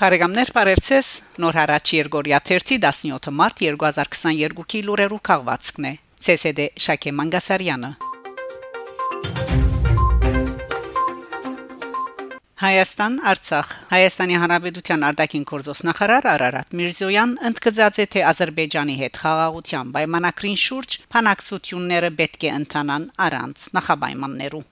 Բարեկամներ Պարևցես նոր հարաճ Երգորիա 17 մարտ 2022-ի լուրերու քաղվածքն է ՑՍԴ Շակե Մանգասարյանը Հայաստան Արցախ Հայաստանի Հանրապետության արտաքին գործոստ նախարար Արարատ Միրզոյան ընդգծած է թե Ադրբեջանի հետ խաղաղության պայմանագրին շուրջ փանակցությունները պետք է ընթանան առանց նախապայմաններու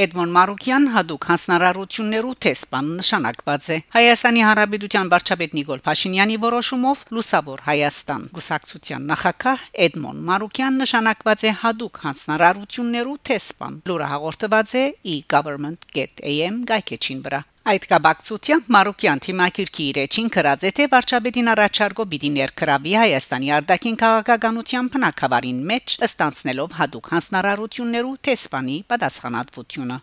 Էդմոն Մարուկյան հadoop հանձնարարություններու տեսփան նշանակված է Հայաստանի Հանրապետության վարչապետ Նիկոլ Փաշինյանի որոշումով Լուսավոր Հայաստան գուսակցության նախակահ Էդմոն Մարուկյան նշանակված է հadoop հանձնարարություններու տեսփան լուրը հաղորդված է e-government.am գայքեչին վրա Այդ կապակցությամբ Մարուկյան թիմակիրքի իր էջին կրած է թե վարչապետին առաջարկո պիտի ներքրավի Հայաստանի արտաքին քաղաքականության փնակավարին մեջ ըստանցնելով հadoop հանձնարարություններու տեսփանի պատասխանատվությունը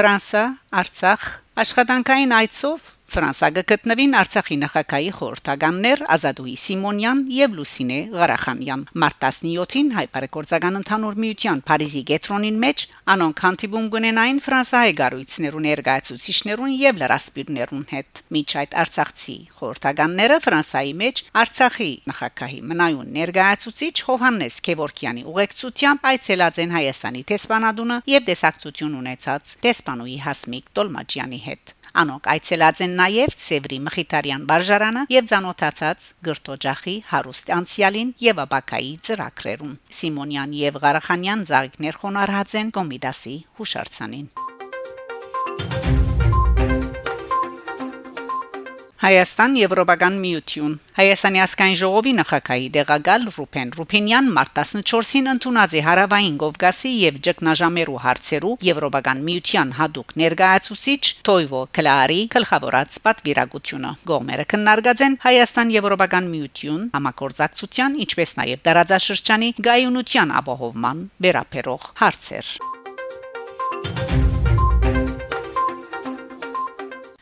Ֆրանսա Արցախ աշխատանքային այցով Ֆրանսա գտնվին Արցախի նախագահի խորհրդականներ Ազատուհի Սիմոնյան եւ Լուսինե Ղարախանյան մարտ 17-ին հայպարեկորձական ընդհանուր միության Փարիզի գետրոնին մեջ անոնք հանդիպում կունենային Ֆրանսահայ գարույցներուն ներկայացուցիչներուն եւ լրասպիրներուն հետ միջ այդ Արցախցի խորհրդականները Ֆրանսայի մեջ Արցախի նախագահի մնայուն ներկայացուցիչ Հովհաննես Քևորքյանի ուղեկցությամբ այցելած են Հայաստանի տեսփանադունը եւ տեսակցություն ունեցած տեսփանուի Հասմիկ Տոլմաջյանի հետ Անոնք այցելած են նաև Սևրի Մխիթարյան բարժարանը եւ ցանոթացած Գրթոջախի հարուստ անցյալին եւ Աբակայի ծրակրերուն Սիմոնյան եւ Ղարախանյան զարգներ խոնարհած են Կոմիդասի հուշարձանին Հայաստան Եվրոպական միություն Հայաստանի ասկայն ժողովի նախակայի դեղագալ Ռուփեն Ռուփինյան մարտ 14-ին ընդունած է Հարավային Կովկասի եւ Ջկնաժամերու հարցերու Եվրոպական միության հadoop ներկայացուցիչ Թոյվո Կլարի գլխավորած պատվիրակությունը գողմերը քննարկած են Հայաստան Եվրոպական միություն համակորձակցության ինչպես նաեւ դարաձաշրջանի գայունության ապահովման վերապերող հարցեր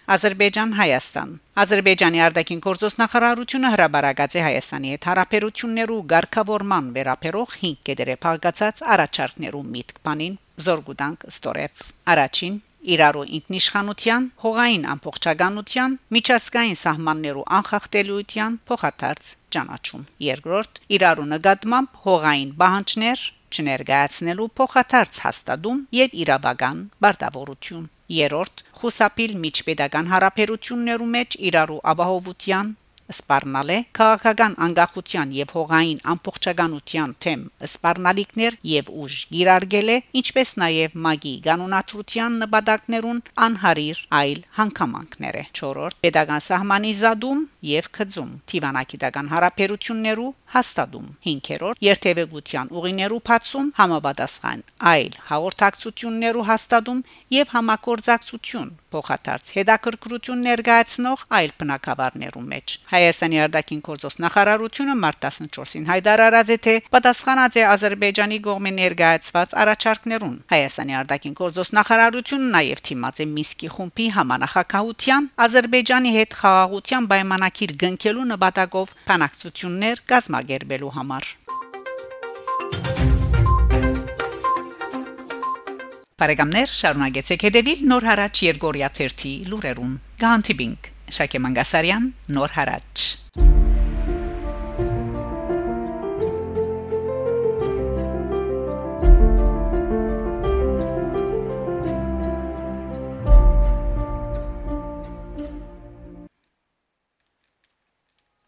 Ադրբեջան-Հայաստան Ադրբեջանի արտաքին գործոստնախարարությունը հրաբարացած է Հայաստանի հետ հարաբերություններու ղեկավարման վերապերող 5 կետերը փակացած առաջարկներու միտք բանին զորգուտանք ստորև առաջին իրարու ինքնիշխանության, հողային ամբողջականության, միջազգային սահմաններու անխախտելիության փոխադարձ ճանաչում։ Երկրորդ՝ իրարու նկատմամբ հողային բանջներ չներկայացնելու փոխադարձ հաստատում եւ իրավական բարտավորություն Երորդ խուսափիլ միջպետական հարաբերություններու մեջ իրարու ապահովության սպառնալ է քաղաքական անկախության եւ հողային ամբողջականության թեմ սպառնալիքներ եւ ուժ գիրարգել է ինչպես նաեւ մագի կանոնատրության նպատակներուն անհարիր այլ հանգամանքներ է 4-րդ pedagogan սահմանի զադում եւ քծում Տիվանակիտական հարաբերություններու հաստատում 5-րդ երթևեկության ուղիներու բացում համապատասխան այլ հաղորդակցություններու հաստատում եւ համակորձակցություն փոխադարձ հետաքրքրություն ներկայացնող այլ բնակավարներու մեջ Հայաստանի արտաքին գործոս նախարարությունը մարտ 14-ին հայտարարած է թե պատասխանած է Ադրբեջանի կողմի ներկայացված առաջարկներուն Հայաստանի արտաքին գործոս նախարարությունը նաև թիմած է Միսկի խումբի համանախակահության Ադրբեջանի հետ խաղաղության պայմանագիր գնքելու նպատակով բանակցություններ կազմակերպելու համար Բարեկամներ շարունակեցեք հետևել Նոր հարաճ Երգորիա 1-ի լուրերուն։ Գանտիբինգ Շակե Մանգասարյան Նոր հարաճ